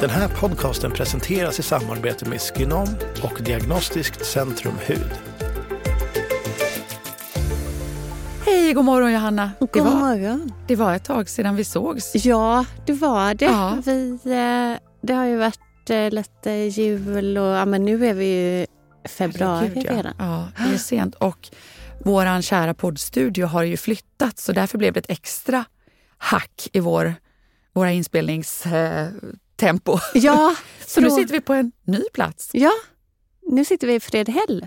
Den här podcasten presenteras i samarbete med Skinom och Diagnostiskt Centrum Hud. Hej, god morgon Johanna. God det, var, morgon. det var ett tag sedan vi sågs. Ja, det var det. Ja. Vi, eh, det har ju varit eh, lite jul och ja, men nu är vi ju februari Herregud, ja. redan. Ja, det är sent. Och vår kära poddstudio har ju flyttat så därför blev det ett extra hack i vår, våra inspelningstempo. Ja, Så nu sitter vi på en ny plats. ja, nu sitter vi i Fredhäll.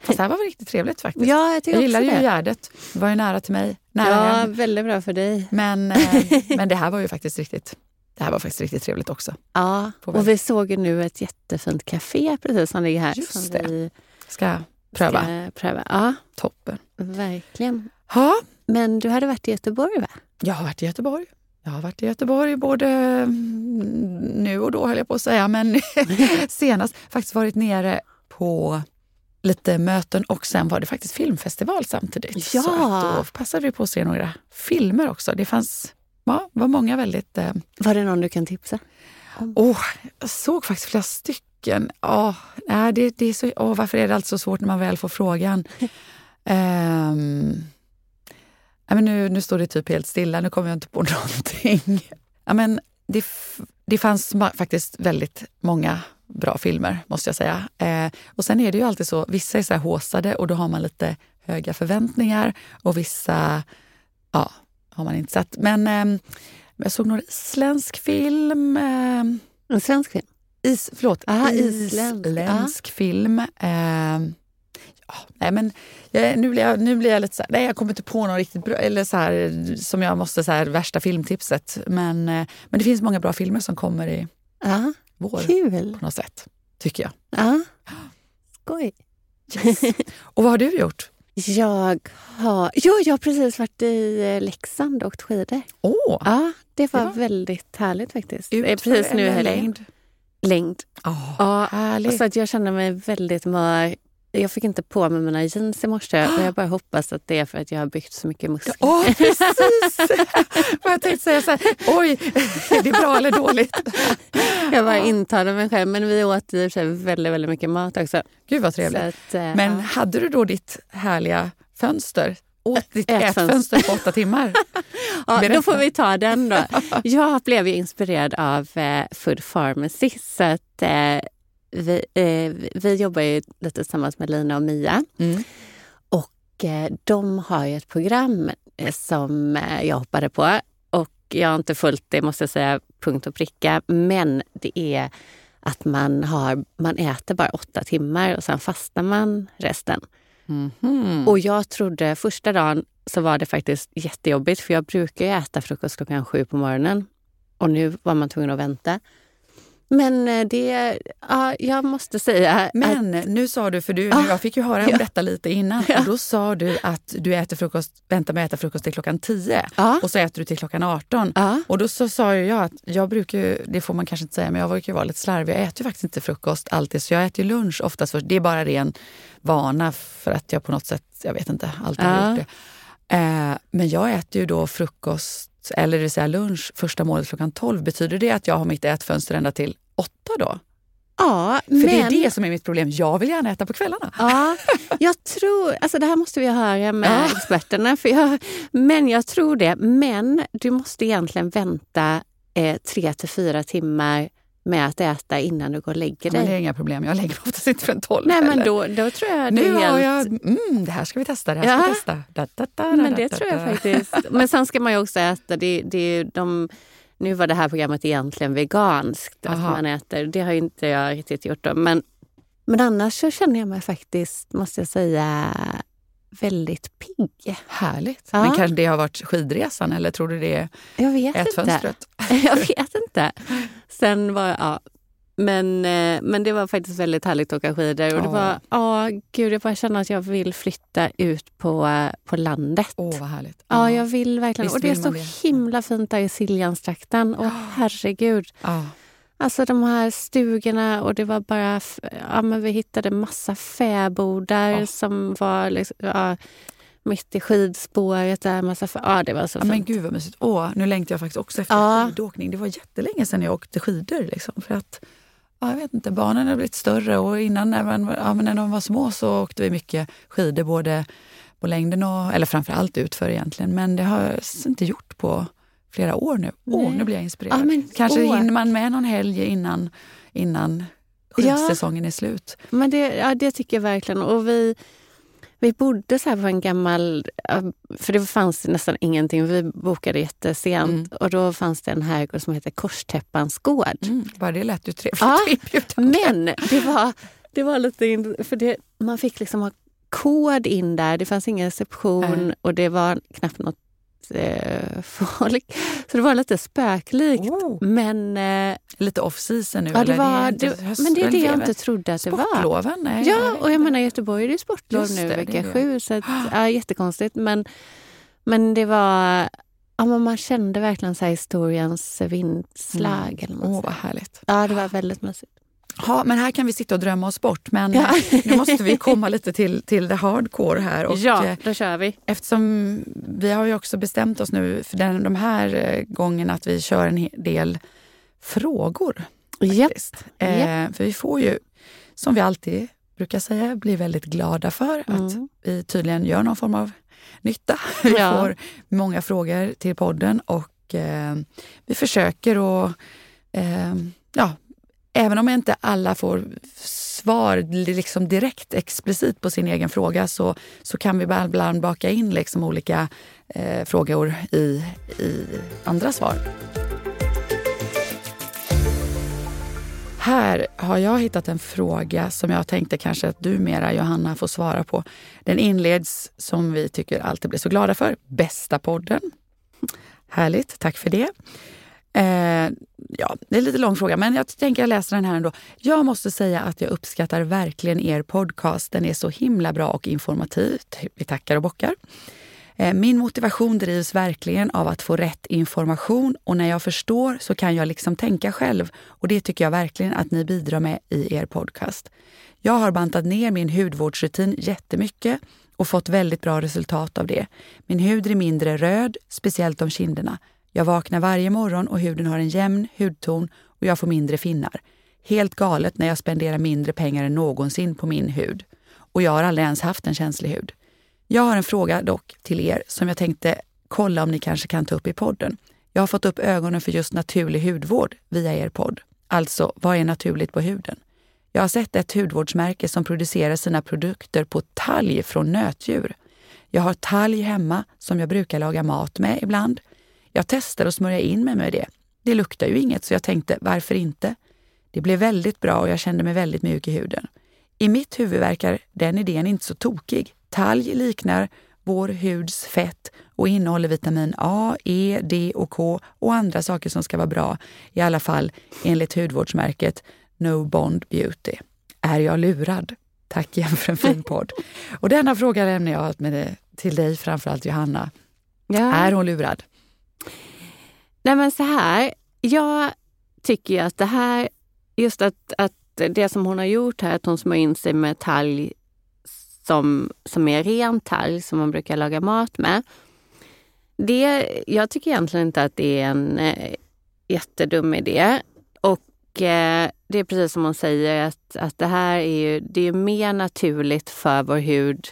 Fast det här var väl riktigt trevligt faktiskt. Ja, jag jag gillar ju det. Gärdet. Det var ju nära till mig. Nära Ja, hem. väldigt bra för dig. Men, eh, men det här var ju faktiskt riktigt, det här var faktiskt riktigt trevligt också. Ja, och vi såg ju nu ett jättefint café precis som ligger här. Just som det. Vi Ska pröva. Ska pröva. Ja, Toppen. verkligen. Ja, Men du hade varit i Göteborg va? Jag har varit i Göteborg. Jag har varit i Göteborg både mm, nu och då höll jag på att säga, men senast faktiskt varit nere på lite möten och sen var det faktiskt filmfestival samtidigt. Ja. Så då passade vi på att se några filmer också. Det fanns, ja, var många väldigt... Eh, Var det någon du kan tipsa? åh, jag såg faktiskt flera stycken. Åh, nej, det, det är så, åh, varför är det alltid så svårt när man väl får frågan? Ehm, ja, men nu, nu står det typ helt stilla, nu kommer jag inte på någonting. Ja, men det, det fanns faktiskt väldigt många bra filmer, måste jag säga. Eh, och sen är det ju alltid så, vissa är så här håsade och då har man lite höga förväntningar och vissa ja, har man inte sett. Men eh, jag såg någon isländsk film. Eh, En svensk film? Is, förlåt, Ah, isländsk, isländsk. film. Eh, nej, men jag, nu, blir jag, nu blir jag lite så här, nej jag kommer inte på någon riktigt bra, eller så här, som jag måste, så här, värsta filmtipset. Men, eh, men det finns många bra filmer som kommer i Ja, vår kul. på något sätt, tycker jag. Ja. Skoj. Och vad har du gjort? Jag har, jo, jag har precis varit i eh, Leksand och åkt skidor. Åh, Ja, det var, var- väldigt härligt faktiskt. Det är utför precis nu i helgen. längd? Längd. Åh, Ja, härligt. så att jag känner mig väldigt mör. Jag fick inte på mig mina jeans i morse och jag bara hoppas att det är för att jag har byggt så mycket muskler. Åh, precis! Jag tänkte säga så här, oj, är det bra eller dåligt? Jag bara intalade mig själv. Men vi åt i och väldigt, väldigt mycket mat också. Gud vad trevligt. att, eh, Men ja. hade du då ditt härliga fönster? Åt ditt ätfönster. ätfönster på åtta timmar? Ja, Berätta. då får vi ta den då. Jag blev ju inspirerad av eh, Food Pharmacy. Så att, eh, vi, eh, vi jobbar ju lite tillsammans med Lina och Mia. Mm. Och eh, de har ju ett program eh, som eh, jag hoppade på. Och jag har inte följt det, måste jag säga, punkt och pricka. Men det är att man, har, man äter bara åtta timmar och sen fastar man resten. Mhm. Och jag trodde första dagen så var det faktiskt jättejobbigt för jag brukar ju äta frukost klockan sju på morgonen. Och nu var man tvungen att vänta. Men eh, det, ja, jag måste säga att Men nu sa du, för du, Ah, jag fick ju höra om ja. detta lite innan, Ja. och då sa du att du äter frukost, väntar med att äta frukost till klockan 10 ja, och så äter du till klockan 18. ja, Och då så sa jag att jag brukar det får man kanske inte säga, men jag brukar vara lite slarvig. Jag äter faktiskt inte frukost alltid, så jag äter lunch oftast först. Det är bara ren vana för att jag på något sätt, jag vet inte, alltid har Ja. gjort det. Eh, men jag äter ju då frukost, eller det vill säga lunch, första målet klockan 12. Betyder det att jag har mitt ätfönster ända till 8 då? ja För men, det är det som är mitt problem. Jag vill gärna äta på kvällarna. Ja, jag tror, alltså det här måste vi höra med Ja. experterna. För jag, men jag tror det. Men du måste egentligen vänta eh, tre till fyra timmar med att äta innan du går och lägger Ja, men det dig. är inga problem. Jag lägger mig oftast inte förrän 12 Nej, men då, då tror jag Nu har helt... jag, mm, det här ska vi testa, det här ska Ja. vi testa. Da, da, da, Men det tror jag faktiskt. Men sen ska man ju också äta, det, det de, nu var det här programmet egentligen veganskt. Att man äter, det har inte jag riktigt gjort. Då. Men, men annars så känner jag mig faktiskt, måste jag säga, väldigt pigg. Härligt. Ja. Men kan det ha varit skidresan eller tror du det är Jag vet inte. ätfönstret? Jag vet inte. Sen var ja, men, eh, men det var faktiskt väldigt härligt att åka skidor. Och det var, ja, gud, jag bara känner att jag vill flytta ut på, på landet. Åh, vad härligt. Ja, jag vill verkligen. Visst och det är så man himla fint där i Siljanstrakten. Och herregud. Ja. Alltså de här stugorna och det var bara... Ja, men vi hittade massa fäbodar som var liksom, ja, mitt i skidspåret. Där, massa ja, det var så Ja, men fint. gud vad mysigt. Åh, nu längtar jag faktiskt också efter Ja. skidåkning. Det var jättelänge sedan jag åkte skidor. Liksom, för att, jag vet inte, barnen har blivit större och innan när, man, ja, men när de var små så åkte vi mycket skidor både på längden och, eller framförallt utför egentligen. Men det har jag inte gjort på flera år nu. Åh, Nej. nu blir jag inspirerad. Ja, men Kanske åk. hinner man med någon helg innan, innan Ja. skidsäsongen är slut. Men det, ja, det tycker jag verkligen. Och vi, vi bodde så här på en gammal... För det fanns nästan ingenting. Vi bokade jättesent. Mm. Och då fanns det en herrgård som heter Korstäppans gård. Mm, bara det lät ju trevligt Ja. Men det var, det var lite... För det, man fick liksom ha kod in där. Det fanns ingen reception Nej. och det var knappt något folk. Så det var lite spöklikt. Oh. Men, eh, Lite off-season nu? ja, det var, det, höst- men det är det jag inte trodde att det var. Sportloven? Nej, Ja, och jag menar i Göteborg är det sportlov Just nu det, det vecka det. sju. Så att, ja, jättekonstigt. Men, men det var... Ja, men man kände verkligen så här historiens vindslag. Vad man Åh, säger. vad härligt. Ja, det var väldigt mysigt. Ja, men här kan vi sitta och drömma oss bort. Men Ja. eh, nu måste vi komma lite till, till det hardcore här. Och, ja, eh, då kör vi. Eftersom vi har ju också bestämt oss nu för den, de här eh, gångerna att vi kör en del frågor. Faktiskt. Eh, för vi får ju, som vi alltid brukar säga, bli väldigt glada för att Mm. vi tydligen gör någon form av nytta. Vi Ja. får många frågor till podden och eh, vi försöker att, eh, ja, även om inte alla får svar liksom direkt explicit på sin egen fråga så, så kan vi ibland baka in liksom olika eh, frågor i, i andra svar. Här har jag hittat en fråga som jag tänkte kanske att du mera, Johanna, får svara på. Den inleds som vi tycker alltid blir så glada för. Bästa podden. Härligt, tack för det. Eh, ja, det är en lite lång fråga, men jag tänker jag läser den här ändå. Jag måste säga att jag uppskattar verkligen er podcast. Den är så himla bra och informativ. Vi tackar och bockar. Eh, Min motivation drivs verkligen av att få rätt information och när jag förstår så kan jag liksom tänka själv och det tycker jag verkligen att ni bidrar med i er podcast. Jag har bantat ner min hudvårdsrutin jättemycket och fått väldigt bra resultat av det. Min hud är mindre röd, speciellt om kinderna. Jag vaknar varje morgon och huden har en jämn hudton och jag får mindre finnar. Helt galet när jag spenderar mindre pengar än någonsin på min hud. Och jag har aldrig ens haft en känslig hud. Jag har en fråga dock till er som jag tänkte kolla om ni kanske kan ta upp i podden. Jag har fått upp ögonen för just naturlig hudvård via er podd. Alltså, vad är naturligt på huden? Jag har sett ett hudvårdsmärke som producerar sina produkter på talg från nötdjur. Jag har talg hemma som jag brukar laga mat med ibland. Jag testar att smörja in mig med det. Det luktar ju inget så jag tänkte, varför inte? Det blev väldigt bra och jag kände mig väldigt mjuk i huden. I mitt huvud verkar den idén inte så tokig. Talg liknar vår huds fett och innehåller vitamin A, E, D och K och andra saker som ska vara bra, i alla fall enligt hudvårdsmärket No Bond Beauty. Är jag lurad? Tack igen för en fin podd. Och denna fråga lämnar jag med till dig, framförallt Johanna. Ja. Är hon lurad? Nej men så här, jag tycker ju att det här, just att, att det som hon har gjort här, att hon smörjer in sig med talg som, som är ren talg som man brukar laga mat med. Det, jag tycker egentligen inte att det är en eh, jättedum idé. Och eh, det är precis som hon säger att, att det här är ju, det är mer naturligt för vår hud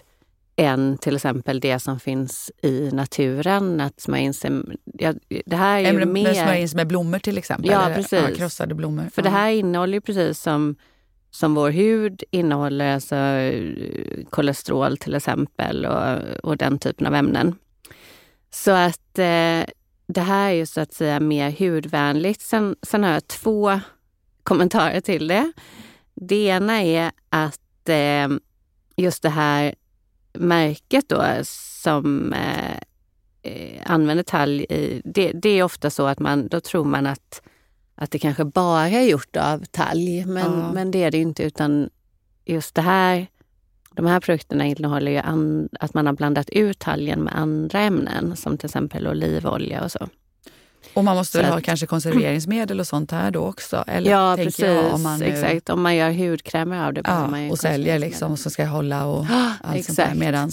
än till exempel det som finns i naturen. Att smörja in sig, ja, det här är ju mer... smörja in sig med blommor till exempel? Ja, eller, precis. krossade blommor. För det här innehåller ju precis som, som vår hud innehåller alltså, eh, kolesterol till exempel och, och den typen av ämnen. Så att eh, det här är ju så att säga mer hudvänligt. Sen, sen har jag två kommentarer till det. Det ena är att eh, just det här märket då som eh, eh, använder talg i, det, det är ofta så att man, då tror man att att det kanske bara är gjort av talg. Men, Ja. men det är det inte utan just det här, de här produkterna innehåller ju an, att man har blandat ut talgen med andra ämnen som till exempel olivolja och så. Och man måste Så väl ha att- kanske konserveringsmedel och sånt här då också? Eller, Ja, precis. jag, om man nu, exakt. Om man gör hudkrämer av det man Ja, ju och säljer liksom, som ska hålla och Ja, allt sånt där. exakt. Medan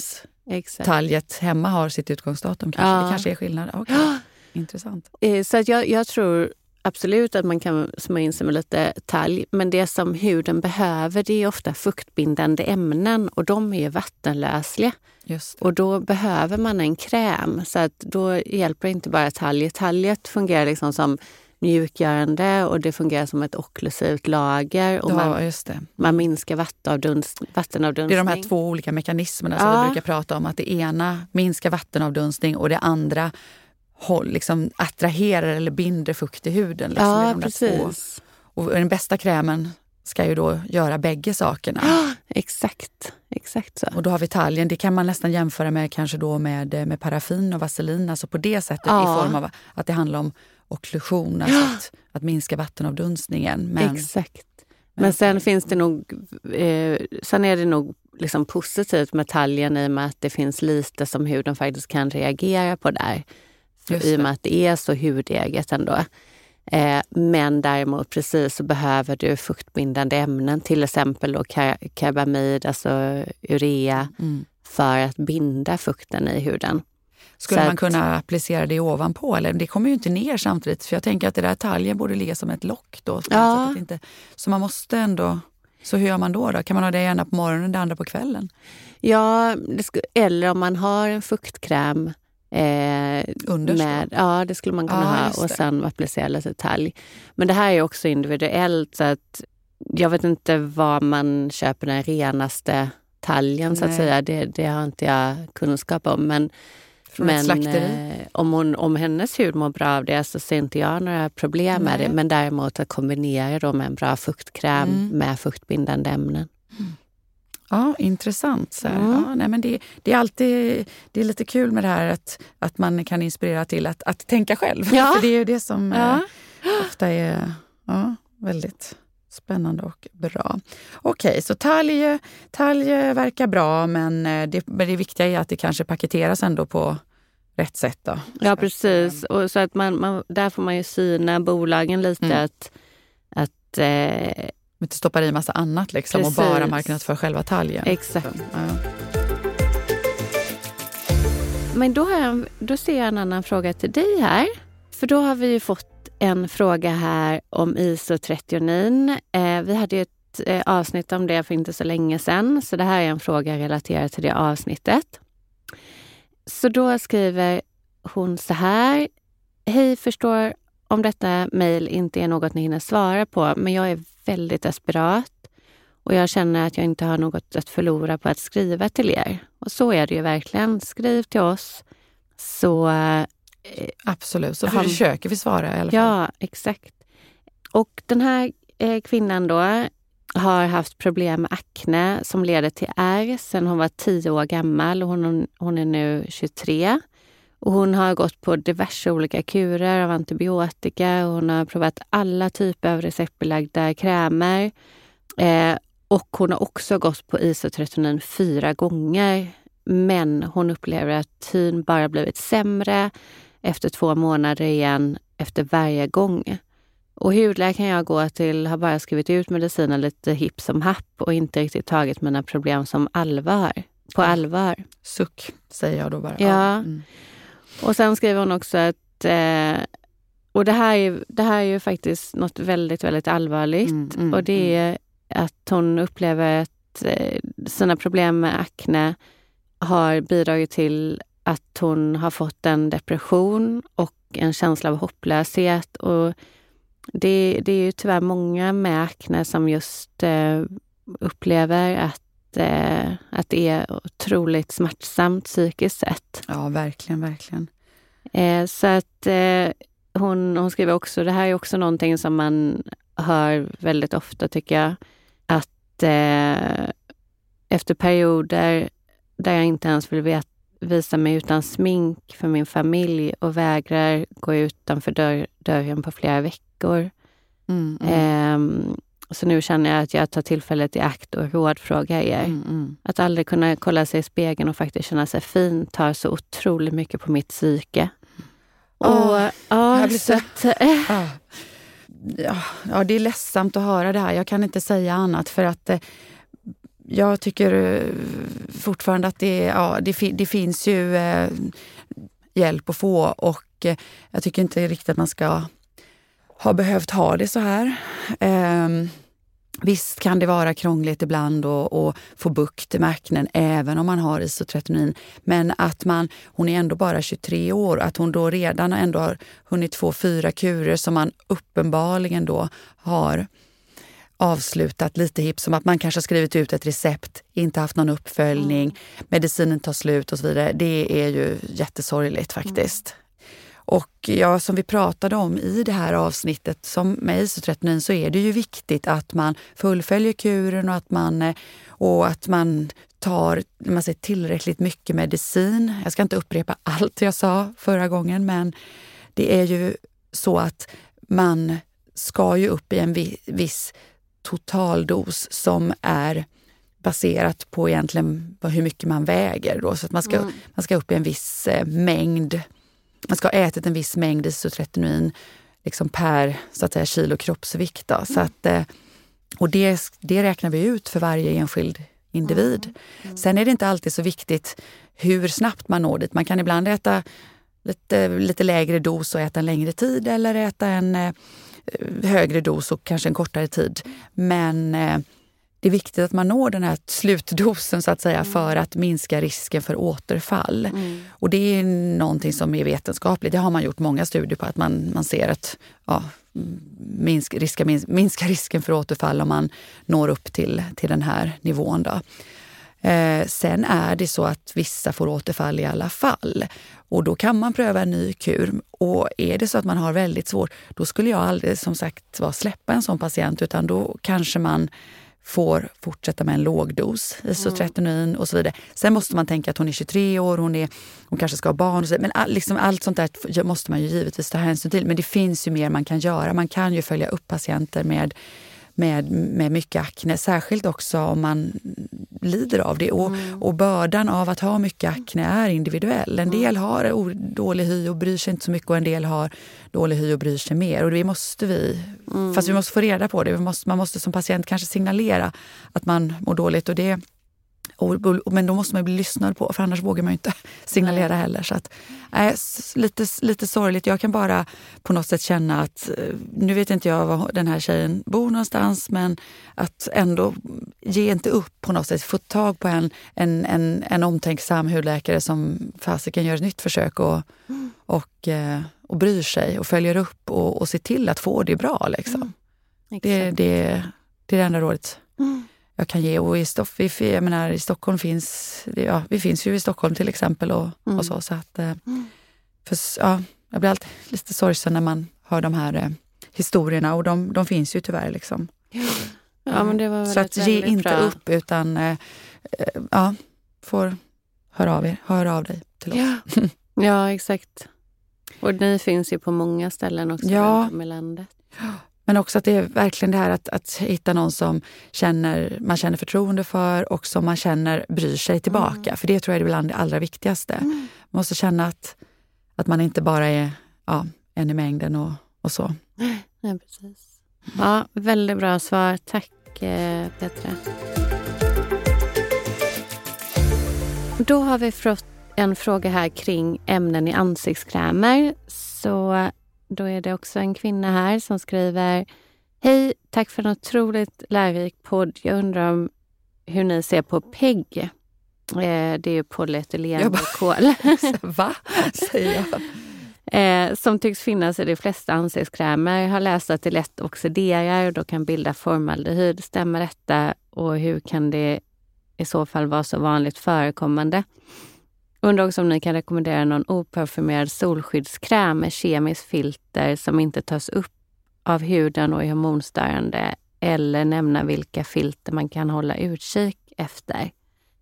exakt. talget hemma har sitt utgångsdatum kanske. Ja. Det kanske är skillnad. Okej, Ja. Intressant. Eh, Så att jag, jag tror absolut att man kan smörja in sig med lite talg. Men det som huden behöver det är ofta fuktbindande ämnen och de är vattenlösliga. Och då behöver man en kräm. Så att då hjälper inte bara talget. Talget fungerar liksom som mjukgörande och det fungerar som ett okklusivt lager. Och Ja, man, just det. man minskar vattenavdunst, Det vattenavdunstning. är de här två olika mekanismerna som Ja. vi brukar prata om. Att det ena minskar vattenavdunstning och det andra håll, liksom attraherar eller binder fukt i huden. Liksom. Ja, precis. Och den bästa krämen ska ju då göra bägge sakerna. Exakt. Exakt så. Och då har vi talgen, det kan man nästan jämföra med kanske då med, eh, med paraffin och vaselin. Alltså på det sättet Ja. i form av att det handlar om okklusion, alltså att, att minska vattenavdunstningen. Men, Exakt. Men sen finns det nog, eh, sen är det nog liksom positivt med talgen i och med att det finns lite som huden faktiskt kan reagera på där. I och med att det är så hudeget ändå. Eh, men däremot precis så behöver du fuktbindande ämnen, till exempel då karbamid, alltså urea, Mm. för att binda fukten i huden. Skulle Så man att- kunna applicera det ovanpå? Eller det kommer ju inte ner samtidigt. För jag tänker att det där talgen borde ligga som ett lock då. Så, Ja. att det inte, så man måste ändå... Så hur gör man då? då? Kan man ha det ena på morgonen det andra på kvällen? Ja, eller om man har en fuktkräm eh, Underst med, Ja, det skulle man kunna Ja, ha och sen applicera lite talg. Men det här är också individuellt så att jag vet inte var man köper den renaste talgen så att Nej. säga. Det, det har inte jag kunskap om. Men, Från men eh, om, hon, om hennes hud mår bra av det så ser inte jag några problem med Nej. det. Men däremot att kombinera då med en bra fuktkräm Mm. med fuktbindande ämnen. Ja, intressant. Så. Mm. Ja, nej, men det, det är alltid det är lite kul med det här att, att man kan inspirera till att, att tänka själv. Ja. För det är ju det som Ja. eh, ofta är ja, väldigt spännande och bra. Okej, så talg, talg verkar bra men eh, det, men det viktiga är att det kanske paketeras ändå på rätt sätt. Då. Ja, precis. Och så att man, man, där får man ju syna bolagen lite. Mm. att, att eh, Inte stoppa i massa annat liksom, och bara marknadsför själva talgen. Exakt. Ja. Men då, har jag, då ser jag en annan fråga till dig här. För då har vi ju fått en fråga här om isotrionin. Eh, vi hade ju ett eh, avsnitt om det för inte så länge sedan, så det här är en fråga relaterad till det avsnittet. Så då skriver hon så här. Hej, förstår om detta mejl inte är något ni hinner svara på, men jag är väldigt desperat och jag känner att jag inte har något att förlora på att skriva till er. Och så är det ju verkligen. Skriv till oss så eh, Absolut, så Han- försöker vi svara i alla fall. Ja, exakt. Och den här eh, kvinnan då har haft problem med akne som leder till ärr sedan hon var 10 år gammal och hon, hon är nu 23. Och hon har gått på diverse olika kurer av antibiotika och hon har provat alla typer av receptbelagda krämer. Eh, och hon har också gått på isotretinoin fyra gånger. Men hon upplever att hyn bara blivit sämre efter två månader igen efter varje gång. Och hudläkaren jag går till har bara skrivit ut medicinen lite hipp som happ och inte riktigt tagit mina problem som allvar. På allvar. Suck, säger jag då bara. Ja. Mm. Och sen skriver hon också att... Eh, och det här, är, det här är ju faktiskt något väldigt, väldigt allvarligt. Mm, mm, och det är att hon upplever att eh, sina problem med akne har bidragit till att hon har fått en depression och en känsla av hopplöshet. Och det, det är ju tyvärr många med akne som just eh, upplever att, eh, att det är otroligt smärtsamt psykiskt sett. Ja, verkligen, verkligen. Eh, så att eh, hon, hon skriver också, det här är också någonting som man hör väldigt ofta tycker jag, att eh, efter perioder där jag inte ens vill vet, visa mig utan smink för min familj och vägrar gå utanför dörr, dörren på flera veckor Mm, mm. Så nu känner jag att jag tar tillfället i akt och rådfrågar er. Mm, mm. Att aldrig kunna kolla sig i spegeln och faktiskt känna sig fin tar så otroligt mycket på mitt psyke. Och, Åh, ja, jag blir så att, Ja. Ja, ja, det är ledsamt att höra det här. Jag kan inte säga annat för att eh, jag tycker eh, fortfarande att det, ja, det, fi- det finns ju eh, hjälp att få och eh, jag tycker inte riktigt att man ska ha behövt ha det så här. Ehm, Visst kan det vara krångligt ibland att få bukt med aknen även om man har isotretinoin. Men att man, hon är ändå bara 23 år, att hon då redan ändå har hunnit få fyra kurer som man uppenbarligen då har avslutat lite hipp som att man kanske har skrivit ut ett recept, inte haft någon uppföljning, medicinen tar slut och så vidare. Det är ju jättesorgligt faktiskt. Och ja, som vi pratade om i det här avsnittet som med isotretinoin så är det ju viktigt att man fullföljer kuren och att man, eh, och att man tar man säger, tillräckligt mycket medicin. Jag ska inte upprepa allt jag sa förra gången men det är ju så att man ska ju upp i en vi- viss totaldos som är baserat på egentligen hur mycket man väger. Då. Så att man ska, man ska upp i en viss eh, mängd man ska ha ätit en viss mängd isotretinoin liksom per så att säga, kilo kroppsvikt. Då. Så att, eh, och det, det räknar vi ut för varje enskild individ. Sen är det inte alltid så viktigt hur snabbt man når dit. Man kan ibland äta lite, lite lägre dos och äta en längre tid eller äta en eh, högre dos och kanske en kortare tid. Men eh, det är viktigt att man når den här slutdosen så att säga för att minska risken för återfall. Och det är någonting som är vetenskapligt. Det har man gjort många studier på att man, man ser att ja, minsk, riska, minska, minska risken för återfall om man når upp till, till den här nivån. Då. Eh, sen är det så att vissa får återfall i alla fall. Och då kan man pröva en ny kur. Och är det så att man har väldigt svårt, då skulle jag aldrig som sagt var släppa en sån patient utan då kanske man får fortsätta med en lågdos isotretinoin och så vidare. Sen måste man tänka att hon är 23 år, hon, är, hon kanske ska ha barn. Och så, men all, liksom allt sånt där måste man ju givetvis ta hänsyn till. Men det finns ju mer man kan göra. Man kan ju följa upp patienter med med, med mycket akne, särskilt också om man lider av det. Och, och bördan av att ha mycket akne är individuell. En del har dålig hy och bryr sig inte så mycket och en del har dålig hy och bryr sig mer. Och det måste vi, fast vi måste få reda på det. Måste, man måste som patient kanske signalera att man mår dåligt. Och det, och, men då måste man bli lyssnad på, för annars vågar man inte signalera heller. Så att, äh, lite, lite sorgligt. Jag kan bara på något sätt känna att, eh, nu vet inte jag var den här tjejen bor någonstans, men att ändå ge inte upp på något sätt. Få tag på en, en, en, en omtänksam hudläkare som fasiken gör ett nytt försök och, och, eh, och bryr sig och följer upp och, och ser till att få det bra. Liksom. Det, exakt. det, det är det enda rådet Mm. Jag kan ge. Och i, Stoff, vi, jag menar, i Stockholm finns, ja, vi finns ju i Stockholm till exempel. Och, Mm. och så, så att, eh, för, s- ja, jag blir alltid lite sorgsen när man hör de här eh, historierna och de, de finns ju tyvärr. Liksom. Ja, men det var så att ge inte bra. upp utan eh, eh, ja, får höra av er. Hör av dig till oss. Ja. ja, exakt. Och ni finns ju på många ställen också Ja. runt om i landet. Men också att det är verkligen det här att, att hitta någon som känner, man känner förtroende för och som man känner bryr sig tillbaka. För det tror jag är bland det allra viktigaste. Man måste känna att, att man inte bara är ja, en i mängden och, och så. Ja, precis. Ja, väldigt bra svar. Tack eh, Petra. Då har vi fått en fråga här kring ämnen i ansiktskrämer. Så då är det också en kvinna här som skriver Hej, tack för en otroligt lärorik podd. Jag undrar om hur ni ser på PEG. Eh, det är ju polyetylenglikol. Va? Säger jag. Eh, som tycks finnas i de flesta ansiktskrämer. Jag har läst att det lätt oxiderar och då kan bilda formaldehyd. Stämmer detta och hur kan det i så fall vara så vanligt förekommande? Undrar också om ni kan rekommendera någon oparfumerad solskyddskräm med kemiskt filter som inte tas upp av huden och är hormonstörande eller nämna vilka filter man kan hålla utkik efter.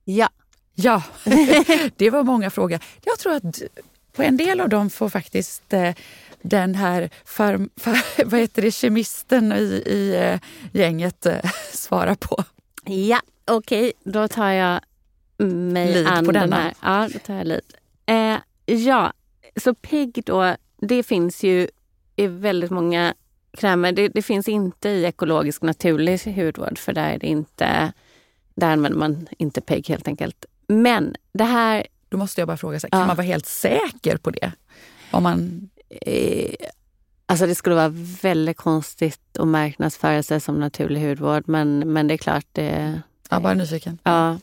Ja, Ja, det var många frågor. Jag tror att på en del av dem får faktiskt eh, den här farm, far, vad heter det, kemisten i, i eh, gänget eh, svara på. Ja, okej, okay. då tar jag mig Lid an på den denna. här. Ja, då tar jag lid. Eh, ja, så PEG då, det finns ju i väldigt många krämer. Det, det, finns inte i ekologisk naturlig hudvård för där är det inte, där använder man inte PEG helt enkelt. Men det här... Då måste jag bara fråga, så här, kan Ja. man vara helt säker på det? Om man, Eh, alltså det skulle vara väldigt konstigt att marknadsföra sig som naturlig hudvård men, men det är klart det... ja, bara nyfiken. Ja.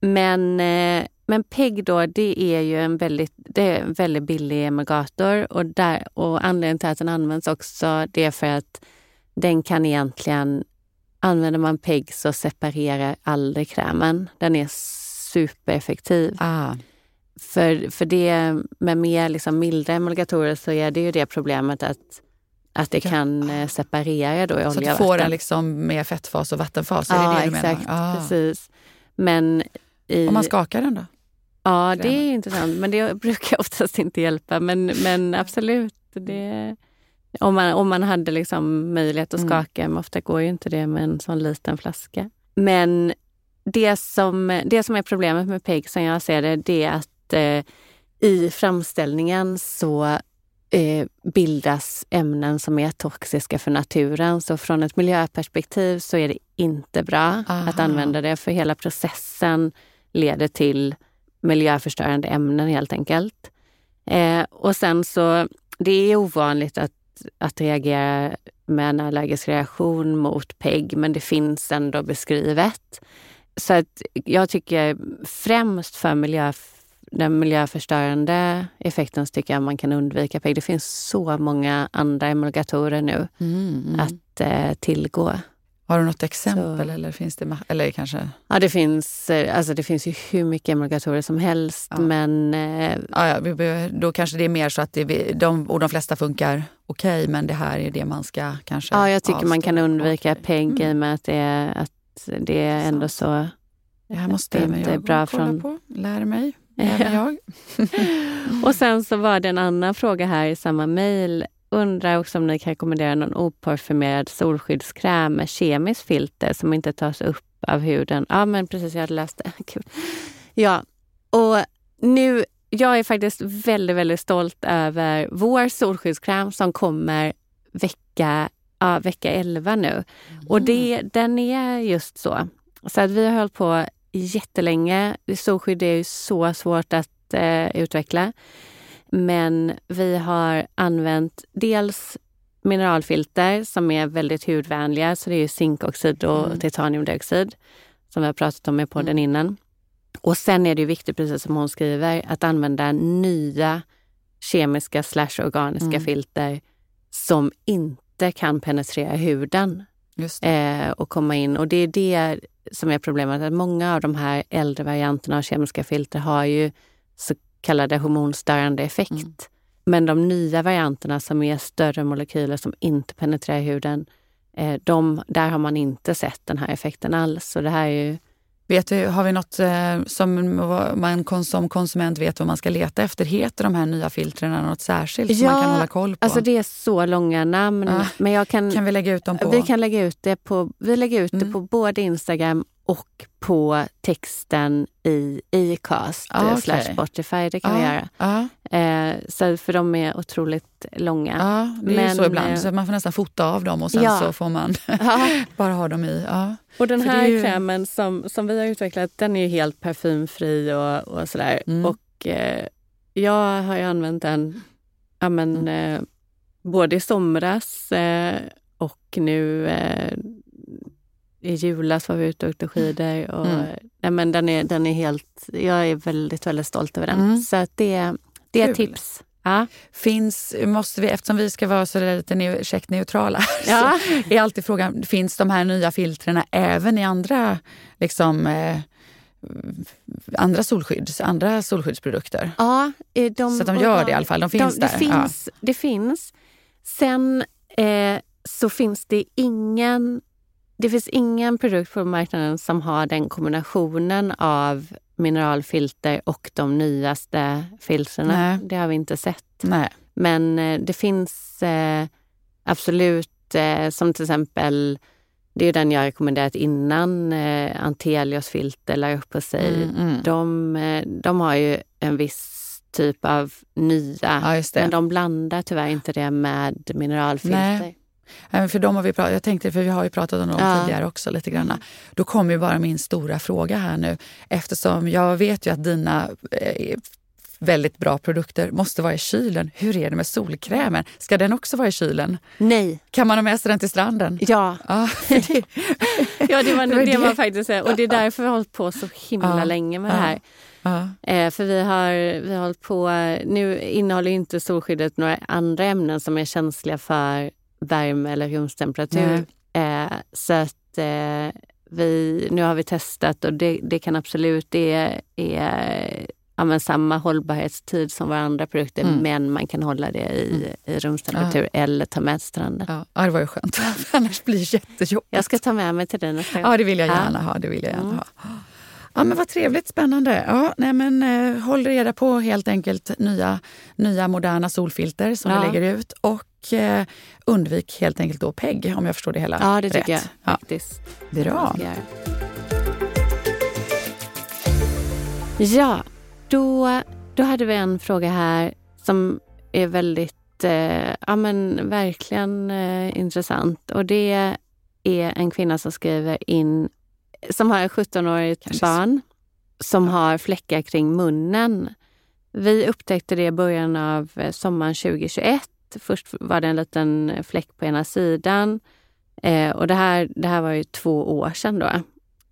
Men, eh, men PEG då, det är ju en väldigt, det är en väldigt billig emulgator och, där, och anledningen till att den används också det är för att den kan egentligen, använder man PEG så separerar aldrig krämen. Den är supereffektiv. Ah, För, för det med mer liksom milda emulgatorer så är det ju det problemet att, att det kan eh, separera då i så olja att och du får vatten. en liksom med fettfas och vattenfas? är ja, det det exakt. Ah. Precis. Men i, Om man skakar den då? Ja, det är intressant. Men det brukar oftast inte hjälpa. Men, men absolut, det, om, man, om man hade liksom möjlighet att Mm. skaka, men ofta går ju inte det med en sån liten flaska. Men det som, det som är problemet med PEG som jag ser det, det är att eh, i framställningen så eh, bildas ämnen som är toxiska för naturen. Så från ett miljöperspektiv så är det inte bra att Aha. använda det för hela processen leder till miljöförstörande ämnen helt enkelt. Eh, och sen så, det är ovanligt att, att reagera med en allergisk reaktion mot PEG, men det finns ändå beskrivet. Så att jag tycker främst för miljö, den miljöförstörande effekten så tycker jag man kan undvika PEG. Det finns så många andra emulgatorer nu Mm, mm. att eh, tillgå. Har du något exempel? Så- Eller finns det, eller kanske... Ja, det finns, eh, alltså det finns ju hur mycket emulgatorer som helst, Ja. men eh, Ja, ja, då kanske det är mer så att det, de, och de flesta funkar okej, men det här är det man ska kanske ja, jag tycker man kan undvika Okej. PEG i Mm. och med att det är, att det är ändå så... Det här måste det inte jag bra kolla från- på. Lär mig, även jag. Och sen så var det en annan fråga här i samma mejl. Undrar också om ni kan rekommendera någon oparfumerad solskyddskräm med kemiskt filter som inte tas upp av huden. Ja, men precis, jag hade läst det. Kul. Ja, och nu, jag är faktiskt väldigt, väldigt stolt över vår solskyddskräm som kommer vecka, ja, vecka 11 nu. Och det, den är just så. Så att vi har hållit på jättelänge. Solskydd är ju så svårt att eh, utveckla. Men vi har använt dels mineralfilter som är väldigt hudvänliga. Så det är ju zinkoxid och Mm. titaniumdioxid som vi har pratat om i podden innan. Och sen är det viktigt, precis som hon skriver, att använda nya kemiska slash organiska Mm. filter som inte kan penetrera huden eh, och komma in. Och det är det som är problemet, att många av de här äldre varianterna av kemiska filter har ju så kallade hormonstörande effekt. Mm. Men de nya varianterna som är större molekyler som inte penetrerar huden, eh, de, där har man inte sett den här effekten alls. Så det här är ju Vet du, har vi något eh, som man som konsument vet vad man ska leta efter? Heter de här nya filtrerna något särskilt som Ja, man kan hålla koll på? Alltså det är så långa namn. Ah, men jag kan, kan vi lägga ut dem på? vi kan lägga ut det på, vi lägger ut det Mm. på både Instagram och på texten i Acast Ah, eh, okej. slash Spotify. Det kan vi ja, göra. ja, Eh, så, för de är otroligt långa. ja, det är ju Men, så ibland. eh, Så man får nästan fota av dem och sen Ja. så får man bara ha dem i. Och den här är ju- krämen som, som vi har utvecklat, den är ju helt parfymfri och, och sådär. Mm. Och eh, jag har ju använt den ja, men, Mm. eh, både i somras och nu i julas var vi ute och åkte skidor. Och, Mm. nej, men den, är, den är helt, jag är väldigt, väldigt stolt över den. Mm. Så att det, det är Kul. tips. Ja. Finns, måste vi, eftersom vi ska vara så lite käckt neutrala, Ja. så är alltid frågan, finns de här nya filtrerna även i andra, liksom, eh, andra, solskydds, andra solskyddsprodukter? Ja, eh, de, så de gör det i alla fall, de finns de, där. Det finns. Det finns. Sen eh, så finns det ingen det finns ingen produkt på marknaden som har den kombinationen av mineralfilter och de nyaste filtrerna. Det har vi inte sett. Nej. Men eh, det finns eh, absolut, eh, som till exempel, det är den jag rekommenderat innan eh, Antelios filter la upp på sig. Mm, mm. De, de har ju en viss typ av nya, Ja, men de blandar tyvärr inte det med mineralfilter. Nej. För dem har vi pratat, jag tänkte, för vi har ju pratat om dem Ja. tidigare också lite grann. Då kommer ju bara min stora fråga här nu. Eftersom jag vet ju att dina eh, väldigt bra produkter måste vara i kylen. Hur är det med solkrämen? Ska den också vara i kylen? Nej, Kan man ha med sig den till stranden? ja. Ja, det, Ja, det var Det var det, var faktiskt. Och det är därför vi har hållit på så himla Ja. länge med Ja. det här. Eh, för vi har, vi har hållit på... Nu innehåller inte solskyddet några andra ämnen som är känsliga för värme eller rumstemperatur. Eh, så att eh, vi, nu har vi testat och det, det kan absolut... Det är, är ja, samma hållbarhetstid som våra andra produkter Mm. men man kan hålla det i, i rumstemperatur eller ta med till stranden. Ja, ja, det var ju skönt. Annars blir det jättejobbigt. Jag ska ta med mig till dig nästa gång. Ja, det vill jag Ja. gärna ha. Det vill jag gärna Mm. ha. Ja, men vad trevligt, spännande. Ja, nej, men, eh, håll reda på helt enkelt nya, nya moderna solfilter som Ja. vi lägger ut. Och eh, undvik helt enkelt då PEG om jag förstår det hela Ja, det rätt. tycker jag Ja, faktiskt. bra. Ja, då, då hade vi en fråga här som är väldigt, eh, ja men verkligen eh, intressant. Och det är en kvinna som skriver in, som har ett 17-årigt Kanske barn som har fläckar kring munnen. Vi upptäckte det i början av eh, sommaren 2021. Först var det en liten fläck på ena sidan. Eh, och det här, det här var ju två år sedan då.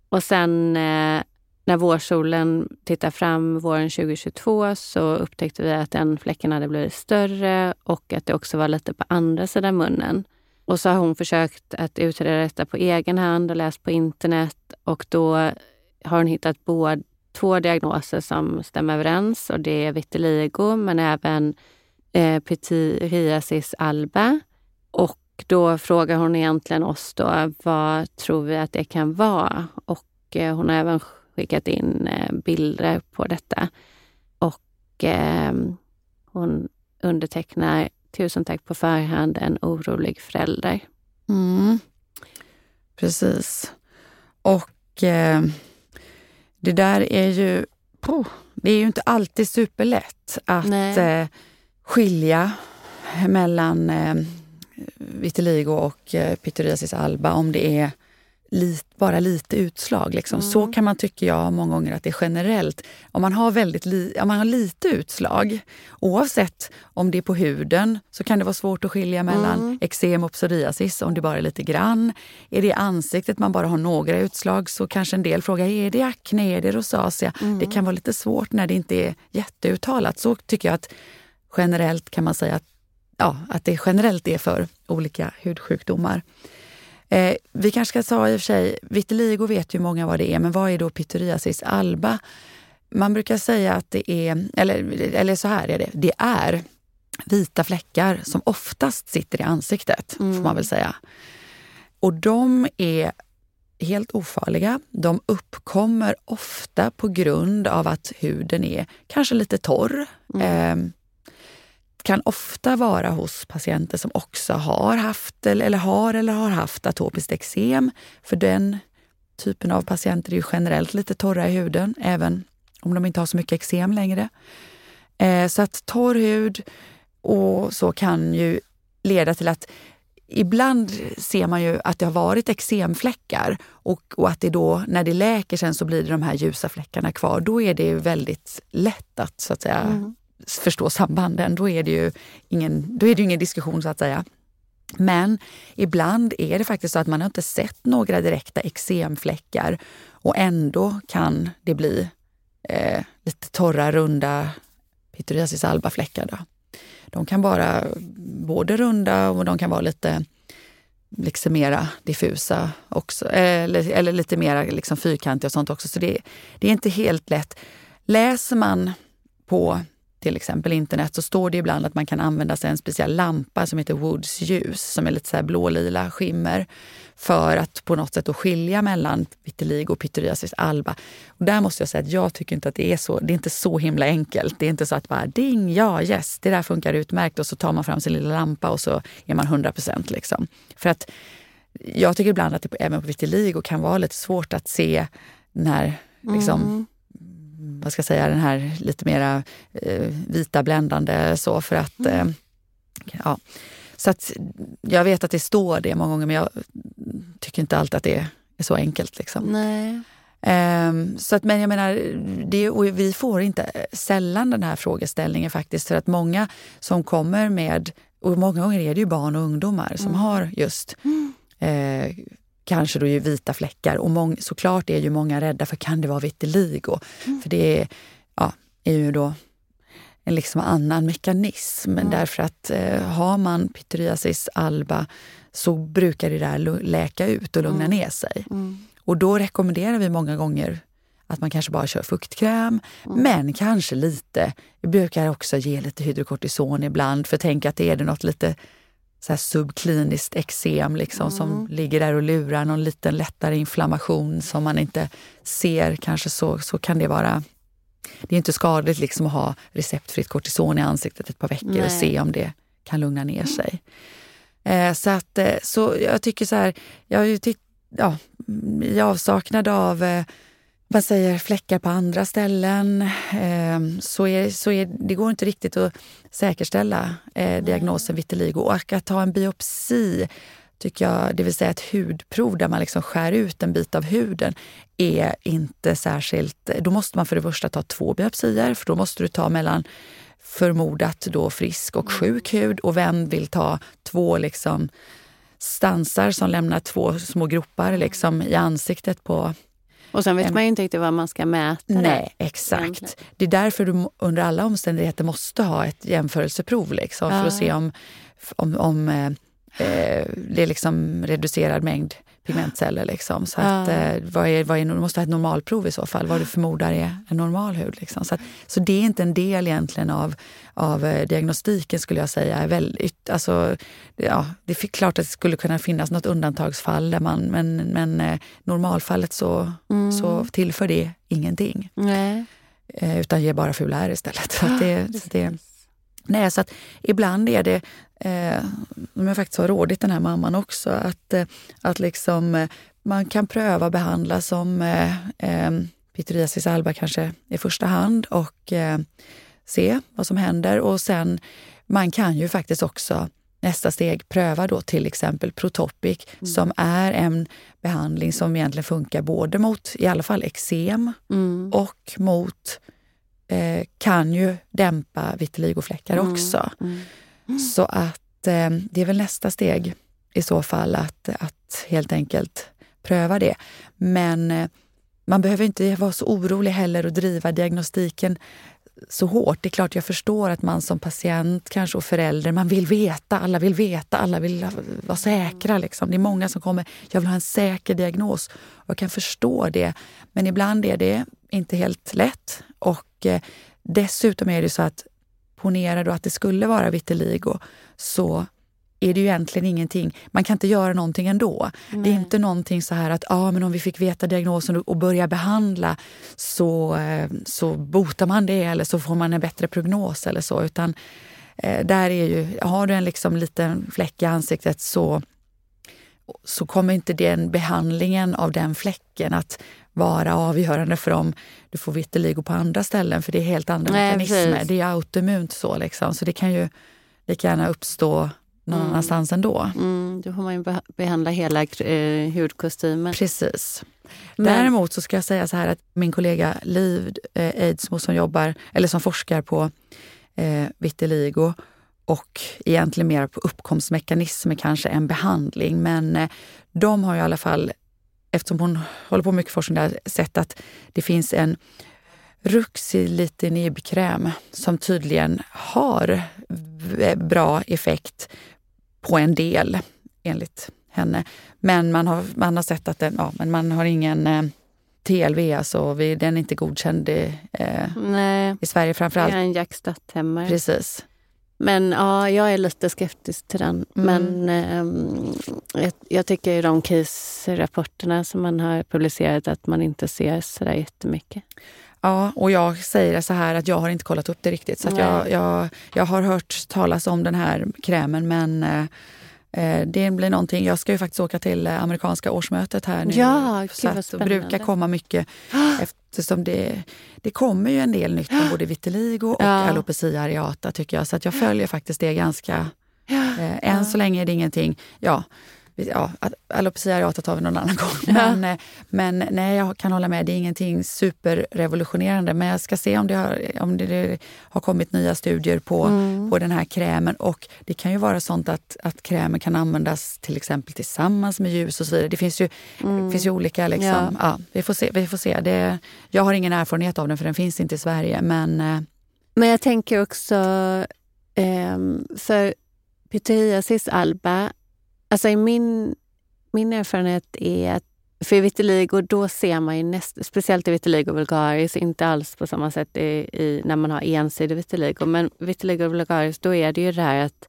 Och sen eh, när vårsolen tittar fram våren 2022 så upptäckte vi att den fläcken hade blivit större och att det också var lite på andra sidan munnen. Och så har hon försökt att utreda detta på egen hand och läst på internet och då har hon hittat både två diagnoser som stämmer överens och det är vitiligo men även eh, pityriasis alba. Och då frågar hon egentligen oss då, vad tror vi att det kan vara? Och eh, hon har även skickat in eh, bilder på detta. Och eh, hon undertecknar Tusen tack på förhand, en orolig förälder. Mm. Precis. Och eh, det där är ju... Puh, det är ju inte alltid superlätt att eh, skilja mellan eh, vitiligo och eh, pityriasis alba om det är lit, bara lite utslag. Liksom. Så kan man tycka jag många gånger att det är generellt. Om man har, väldigt li, om man har lite utslag, oavsett om det är på huden, så kan det vara svårt att skilja mellan Mm. eksem och psoriasis om det bara är lite grann. Är det i ansiktet man bara har några utslag så kanske en del frågar, är det akne, är det rosacea? Det kan vara lite svårt när det inte är jätteuttalat. Så tycker jag att generellt kan man säga att, ja, att det generellt är för olika hudsjukdomar. Eh, vi kanske ska ta i och för sig, vitiligo vet ju många vad det är, men vad är då pityriasis alba? Man brukar säga att det är, eller, eller så här är det, det är vita fläckar som oftast sitter i ansiktet, får man väl säga. Och de är helt ofarliga. De uppkommer ofta på grund av att huden är kanske lite torr. Eh, kan ofta vara hos patienter som också har haft eller, har eller har haft atopiskt eksem. För den typen av patienter är ju generellt lite torra i huden, även om de inte har så mycket eksem längre. Eh, så att torr hud och så kan ju leda till att Ibland ser man ju att det har varit eksemfläckar och, och att det då, när det läker sen så blir det de här ljusa fläckarna kvar. Då är det ju väldigt lätt att så att säga mm förstå sambanden. Då är, det ju ingen, då är det ju ingen diskussion så att säga. Men ibland är det faktiskt så att man har inte sett några direkta eksemfläckar och ändå kan det bli eh, lite torra, runda pityriasis alba-fläckar. Då. De kan vara både runda och de kan vara lite liksom mera diffusa också. Eh, eller, eller lite mera liksom fyrkantiga och sånt också. Så det, det är inte helt lätt. Läser man på till exempel internet så står det ibland att man kan använda sig av en speciell lampa som heter Woods ljus som är lite så här blålila skimmer för att på något sätt då skilja mellan vitiligo och pityriasis alba. Och där måste jag säga att jag tycker inte att det är så. Det är inte så himla enkelt. Det är inte så att bara ding, ja, yes, det där funkar utmärkt och så tar man fram sin lilla lampa och så är man 100 procent. Liksom. För att jag tycker ibland att det även på vitiligo kan vara lite svårt att se när liksom, mm vad ska jag säga, den här lite mera eh, vita bländande så för att mm. eh, ja. Så att jag vet att det står det många gånger men jag tycker inte alltid att det är så enkelt. Liksom. Nej. Um, så att, men jag menar, det, vi får inte sällan den här frågeställningen faktiskt för att många som kommer med, och många gånger är det ju barn och ungdomar som mm. har just mm. eh, kanske då ju vita fläckar. Och mång, såklart är ju många rädda för kan det vara vitiligo? Mm. För det är, ja, är ju då en liksom annan mekanism. Mm. Därför att eh, har man pityriasis alba så brukar det där läka ut och lugna mm. ner sig. Mm. Och då rekommenderar vi många gånger att man kanske bara kör fuktkräm, mm. men kanske lite. Vi brukar också ge lite hydrokortison ibland, för tänk att det är det något lite så här subkliniskt eksem liksom, mm. som ligger där och lurar, någon liten lättare inflammation som man inte ser, kanske så, så kan det vara det är inte skadligt liksom att ha receptfritt kortison i ansiktet ett par veckor Nej. och se om det kan lugna ner sig. Eh, så, att, eh, så jag tycker så här, jag har ju titt, ja, i avsaknad av eh, man säger fläckar på andra ställen eh, så, är, så är, det går inte riktigt att säkerställa eh, diagnosen vitiligo. Och att ta en biopsi, tycker jag, det vill säga ett hudprov där man liksom skär ut en bit av huden, är inte särskilt... Då måste man för det första ta två biopsier, för då måste du ta mellan förmodat då frisk och sjuk hud. Och vem vill ta två liksom stansar som lämnar två små gropar liksom i ansiktet på och sen vet man ju inte riktigt vad man ska mäta. Nej, exakt. Det är därför du under alla omständigheter måste ha ett jämförelseprov liksom, ja. för att se om, om, om eh, eh, det är liksom reducerad mängd pigmentceller. Liksom. Så att, ja. eh, vad är, vad är, du måste ha ett normalprov i så fall, vad du förmodar är en normal hud. Liksom. Så, att, så det är inte en del egentligen av, av eh, diagnostiken skulle jag säga. Väldigt, alltså, ja, det är klart att det skulle kunna finnas något undantagsfall, där man, men, men eh, normalfallet så, mm. så tillför det ingenting. Nej. Utan ger bara fula ärr istället. Så det, det, nej, så att ibland är det eh, som jag faktiskt har rådit den här mamman också, att, eh, att liksom, eh, man kan pröva behandla som eh, eh, pityriasis alba kanske i första hand och eh, se vad som händer. Och sen, man kan ju faktiskt också nästa steg pröva då till exempel Protopic mm. som är en behandling som egentligen funkar både mot i alla fall eksem mm. och mot eh, kan ju dämpa vitiligofläckar mm. också. Mm. Så att eh, det är väl nästa steg i så fall att, att helt enkelt pröva det. Men eh, man behöver inte vara så orolig heller och driva diagnostiken så hårt. Det är klart jag förstår att man som patient kanske och förälder, man vill veta, alla vill veta, alla vill vara säkra. Liksom. Det är många som kommer, jag vill ha en säker diagnos. Och jag kan förstå det. Men ibland är det inte helt lätt. Och eh, dessutom är det så att ponera då att det skulle vara vitiligo, så är det ju egentligen ingenting. Man kan inte göra någonting ändå. Nej. Det är inte någonting så här att ah, men om vi fick veta diagnosen och börja behandla så, eh, så botar man det eller så får man en bättre prognos eller så. Utan eh, där är ju, har du en liksom liten fläck i ansiktet så, så kommer inte den behandlingen av den fläcken att vara avgörande för om du får vitiligo på andra ställen. För det är helt andra Nej, mekanismer. Precis. Det är autoimmunt så. Liksom. Så det kan ju lika gärna uppstå någon mm. annanstans ändå. Mm, då får man ju behandla hela eh, hudkostymen. Precis. Men. Däremot så ska jag säga så här att min kollega Liv eh, Eidsmo som jobbar, eller som forskar på eh, vitiligo och egentligen mer på uppkomstmekanismer kanske än behandling. Men eh, de har i alla fall eftersom hon håller på mycket forskning där, sett att det finns en ruxilitinib-kräm som tydligen har bra effekt på en del, enligt henne. Men man har, man har sett att den, ja, men man har ingen, eh, TLV, alltså, vi, den är inte godkänd i, eh, Nej, i Sverige framförallt. det är en Jack. Precis. Men ja, jag är lite skeptisk till den. Mm. Men ehm, jag, jag tycker ju de case-rapporterna som man har publicerat att man inte ser sådär jättemycket. Ja, och jag säger så här att jag har inte kollat upp det riktigt. Så jag, jag, jag har hört talas om den här krämen men eh, eh, det blir någonting. Jag ska ju faktiskt åka till eh, amerikanska årsmötet här nu. Ja, så att det brukar komma mycket eftersom det, det kommer ju en del nytt om både vitiligo och Ja. alopecia areata tycker jag. Så att jag följer faktiskt det ganska... Eh, än så länge är det ingenting. Ja, ja, alopecia areata tar vi någon annan gång. Ja. Men, eh, men nej, jag kan hålla med. Det är ingenting superrevolutionerande. Men jag ska se om det har, om det, har kommit nya studier på, Mm. på den här krämen. Och det kan ju vara sånt att, att krämen kan användas till exempel tillsammans med ljus och så vidare. Det finns ju, det finns ju olika... Liksom, Mm. Ja. ja. vi får se. Vi får se. Det, jag har ingen erfarenhet av den för den finns inte i Sverige. Men eh, Men jag tänker också, ehm, för pityriasis alba, alltså i min, min erfarenhet är att för vitiligo, då ser man ju näst, speciellt i vitiligo vulgaris, inte alls på samma sätt i, i, när man har ensidig vitiligo, men vitiligo vulgaris, då är det ju det här att,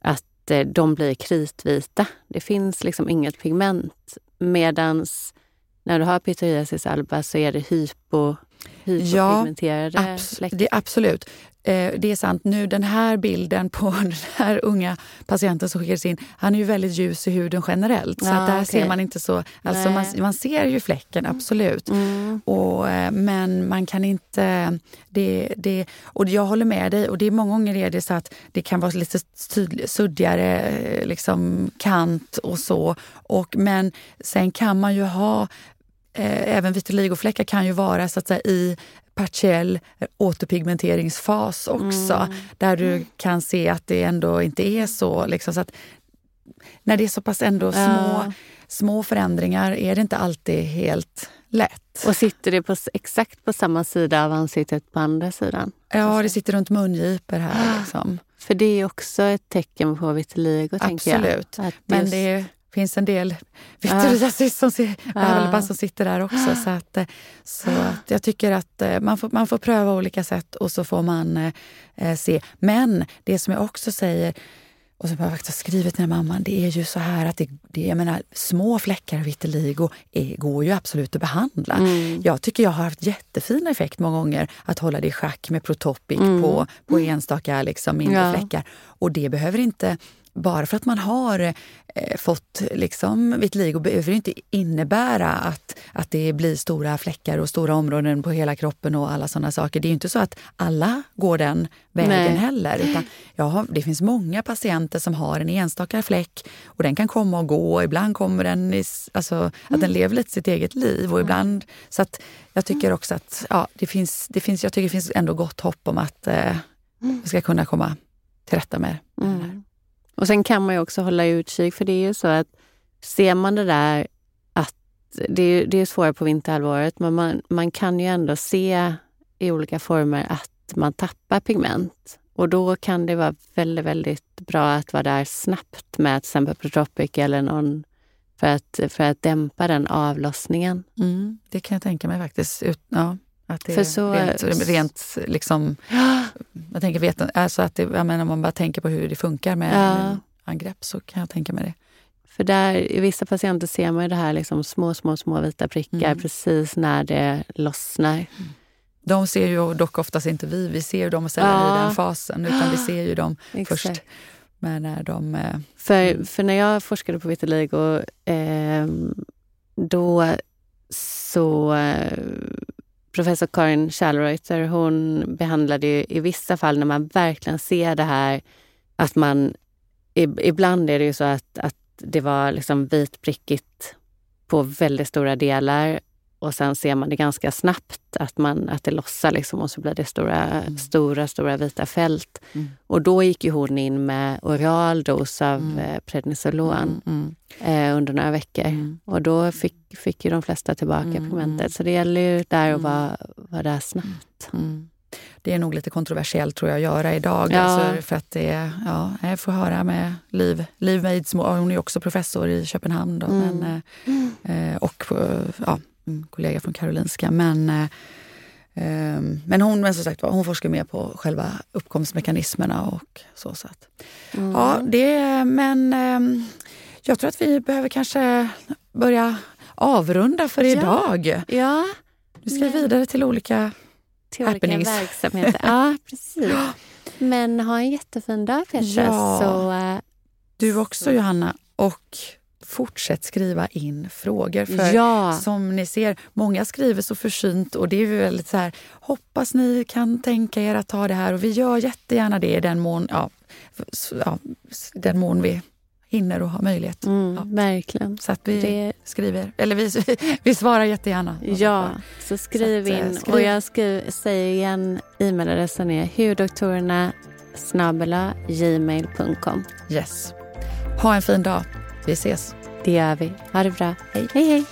att eh, de blir kritvita. Det finns liksom inget pigment. Medans när du har pityriasis alba så är det hypo, hypopigmenterade Abs- läckor. det, absolut. Eh, det är sant. Nu den här bilden på den här unga patienten som skickades in, han är ju väldigt ljus i huden generellt. så Ja, att där okej. ser man inte så... Alltså man, man ser ju fläcken, absolut. Mm. Och, eh, men man kan inte... Det, det, och jag håller med dig. Och det är många gånger är det så att det kan vara lite tydlig, suddigare eh, liksom, kant och så. Och, men sen kan man ju ha... Även vitiligofläckar kan ju vara så att säga, i partiell återpigmenteringsfas också. Mm. Där du kan se att det ändå inte är så. Liksom, så att när det är så pass ändå små, Ja. små förändringar är det inte alltid helt lätt. Och sitter det på, exakt på samma sida av ansiktet på andra sidan? Ja, det sitter runt mungipor här. Liksom. För det är också ett tecken på vitiligo, tänker jag. Absolut. Men det finns en del psoriasis som, Ja. som sitter där också. Så, att, eh, så att jag tycker att eh, man får, man får pröva olika sätt och så får man eh, eh, se. Men det som jag också säger och som jag faktiskt har skrivit till mamman, det är ju så här att det, det, jag menar, små fläckar av vitiligo är, går ju absolut att behandla. Mm. Jag tycker jag har haft jättefin effekt många gånger att hålla det i schack med Protopic Mm. på, på enstaka liksom, mindre Ja. fläckar. Och det behöver inte, bara för att man har eh, fått liksom, vitiligo behöver det inte innebära att, att det blir stora fläckar och stora områden på hela kroppen och alla sådana saker. Det är ju inte så att alla går den vägen Nej. heller. Utan har, det finns många patienter som har en enstaka fläck och den kan komma och gå. Ibland kommer den i, alltså, att den lever lite sitt eget liv. och ibland Så att jag tycker också att ja, det finns, det finns, jag tycker det finns ändå gott hopp om att eh, vi ska kunna komma till rätta med det. Mm. Och sen kan man ju också hålla utkik, för det är ju så att ser man det där att det är, det är svårare på vinterhalvåret, men man, man kan ju ändå se i olika former att man tappar pigment. Och då kan det vara väldigt, väldigt bra att vara där snabbt med till exempel Protropic eller någon för att, för att dämpa den avlossningen. Mm, det kan jag tänka mig faktiskt. Ut, ja, för är så- rent, rent liksom, jag tänker veta, alltså att det, jag menar, om man bara tänker på hur det funkar med Ja. angrepp så kan jag tänka mig det. För där, i vissa patienter ser man ju det här liksom små, små, små vita prickar Mm. precis när det lossnar. De ser ju dock oftast inte vi, vi ser ju dem sällan Ja. i den fasen utan vi ser ju dem Exakt. först. Men när de... eh, För, för när jag forskade på vitiligo, eh, då så... Professor Karin Schallreuter, hon behandlade ju i vissa fall när man verkligen ser det här att man... Ibland är det ju så att, att det var liksom vitprickigt på väldigt stora delar och sen ser man det ganska snabbt att, man, att det lossar liksom och så blir det stora, stora, stora vita fält. Mm. Och då gick ju hon in med oral dos av Mm. mm. prednisolon mm, eh, under några veckor. mm. Och då fick, fick ju de flesta tillbaka Mm, pigmentet. mm. Så det gäller ju där att Mm. vara, vara där snabbt. Mm. Det är nog lite kontroversiellt tror jag att göra idag. Ja. Alltså, för att det ja, jag får höra med Liv, Liv Meidsmo, hon är också professor i Köpenhamn. Då, Mm. men, eh, eh, och ja, kollega från Karolinska. Men, eh, ehm, men hon, men som sagt, hon forskar mer på själva uppkomstmekanismerna och så. så att, Mm. Ja, det, men ehm, jag tror att vi behöver kanske börja avrunda för Ja. idag. Ja, Nu ska vi vidare till olika... till olika Happenings. verksamheter. Ja, precis. Men ha en jättefin dag Petra. Ja. Så, eh, Du också Johanna. Och fortsätt skriva in frågor. För ja, som ni ser, många skriver så försynt och det är ju väldigt så här, hoppas ni kan tänka er att ta det här och vi gör jättegärna det i den mån, ja, ja, den mån vi hinner och har möjlighet. mm, Ja. verkligen. Så att vi Det, skriver, eller vi, vi svarar jättegärna. ja, så skriv Så att, eh, in. skriv. Och jag skriver, säger igen, e-mailadressen är hurdoktorerna gmail.com. Yes. Ha en fin dag. Vi ses. Det gör vi. Ha det bra. Hej. hej. hej.